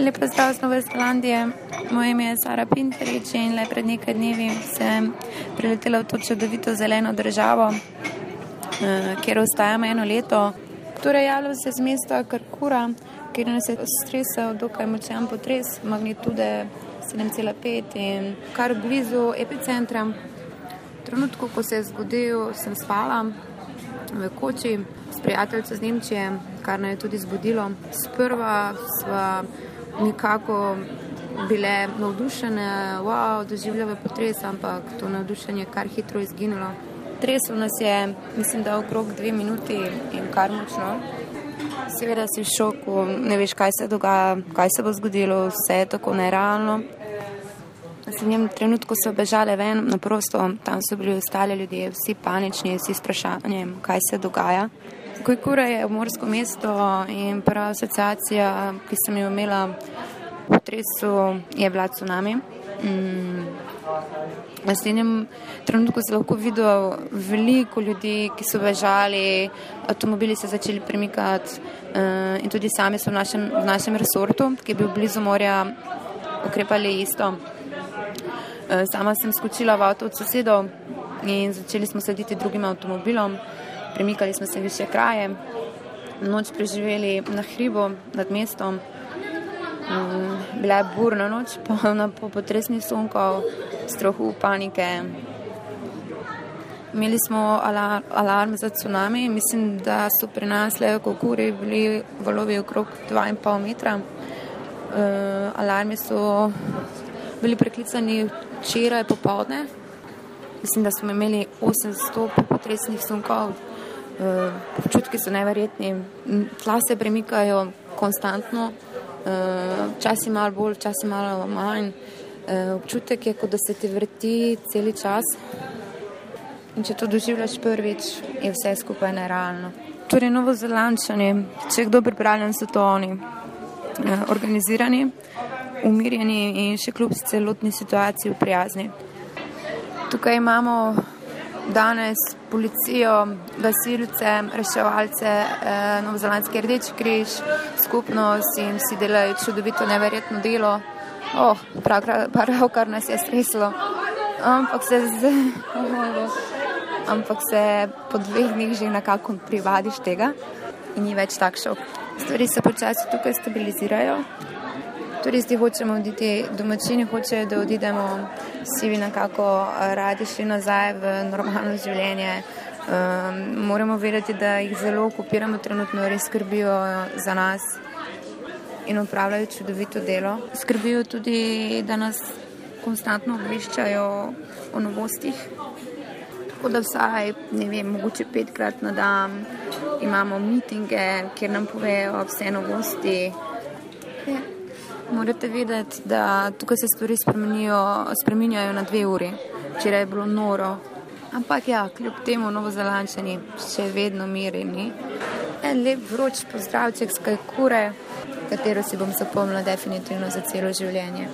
Lepo zdrav z Nove Zelandije. Moje ime je Sara Pinterič in le pred nekaj dnevi sem priletela v to čudovito zeleno državo, eh, kjer ostajamo eno leto. Torej, javljam se z mesta Karkura, kjer nas je stresel dokaj močan potres, magnitude 7,5 in kar blizu epicentra. V trenutku, ko se je zgodil, sem spala v koči s prijateljem iz Nemčije, kar me je tudi zbudilo. Sprva sva nekako bile navdušene, wow, doživljale potres, ampak to navdušenje kar hitro izginilo. Tresel nas je, mislim, da okrog dve minuti in kar močno. Seveda si v šoku, ne veš, kaj se dogaja, kaj se bo zgodilo, vse je tako nerealno. V njem trenutku so bežale ven na prosto, tam so bili ostali ljudje, vsi panični, vsi sprašanje, kaj se dogaja. Kujkura je morsko mesto in prva asociacija, ki sem jo imela v potresu, je bila tsunami. Mm. V naslednjem trenutku se lahko videl veliko ljudi, ki so bežali, avtomobili so začeli premikati uh, in tudi sami so v našem, v našem resortu, ki je bil blizu morja, ukrepali isto. Uh, sama sem skočila v avto od sosedov in začeli smo slediti drugim avtomobilom premikali smo se više kraje, noč preživeli na hribu nad mestom. Mm, bila je burna noč, polna po potresnih sunkov, strahu, panike. Imeli smo alarm za tsunami, mislim, da so pri nas le v Kuri bili valovi okrog 2,5 metra. Uh, alarmi so bili preklicani včeraj popovdne. Mislim, da smo imeli 800 potresnih sunkov, Eh, občutki so neverjetni, tla se premikajo konstantno, eh, včasih malo bolj, včasih malo manj. Eh, občutek je, kot da se ti vrti cel čas. In če to doživljaš prvič, je vse skupaj nerealno. Torej, novo zelančanje, če kdo pripravljen, so to oni. Organizirani, umirjeni in še kljub celotni situaciji prijazni. Tukaj imamo danes policijo, gasilce, reševalce, eh, Novozelandski rdeči križ, skupnost in vsi delajo čudovito, neverjetno delo. Oh, Pravkar nas je streslo, ampak se, z, ampak se po dveh dneh že nekako privadiš tega in ni več tak šok. Stvari se počasi tukaj stabilizirajo. Turisti hočemo oditi, domačini hočejo, da odidemo, vsi bi nekako eh, radi šli nazaj v normalno življenje. Um, moramo vedeti, da jih zelo okupiramo trenutno, res skrbijo za nas in upravljajo čudovito delo. Skrbijo tudi, da nas konstantno obveščajo o novostih. Tako da vsaj, ne vem, mogoče petkrat na dan imamo mitinge, kjer nam povejo vse novosti. Ja. Morate vedeti, da tukaj se stvari spremenjajo na dve uri. Včeraj je bilo noro. Ampak ja, kljub temu novozelančani še vedno mirni. En lep vroč pozdravček z kaj kure, katero si bom zapomnila definitivno za celo življenje.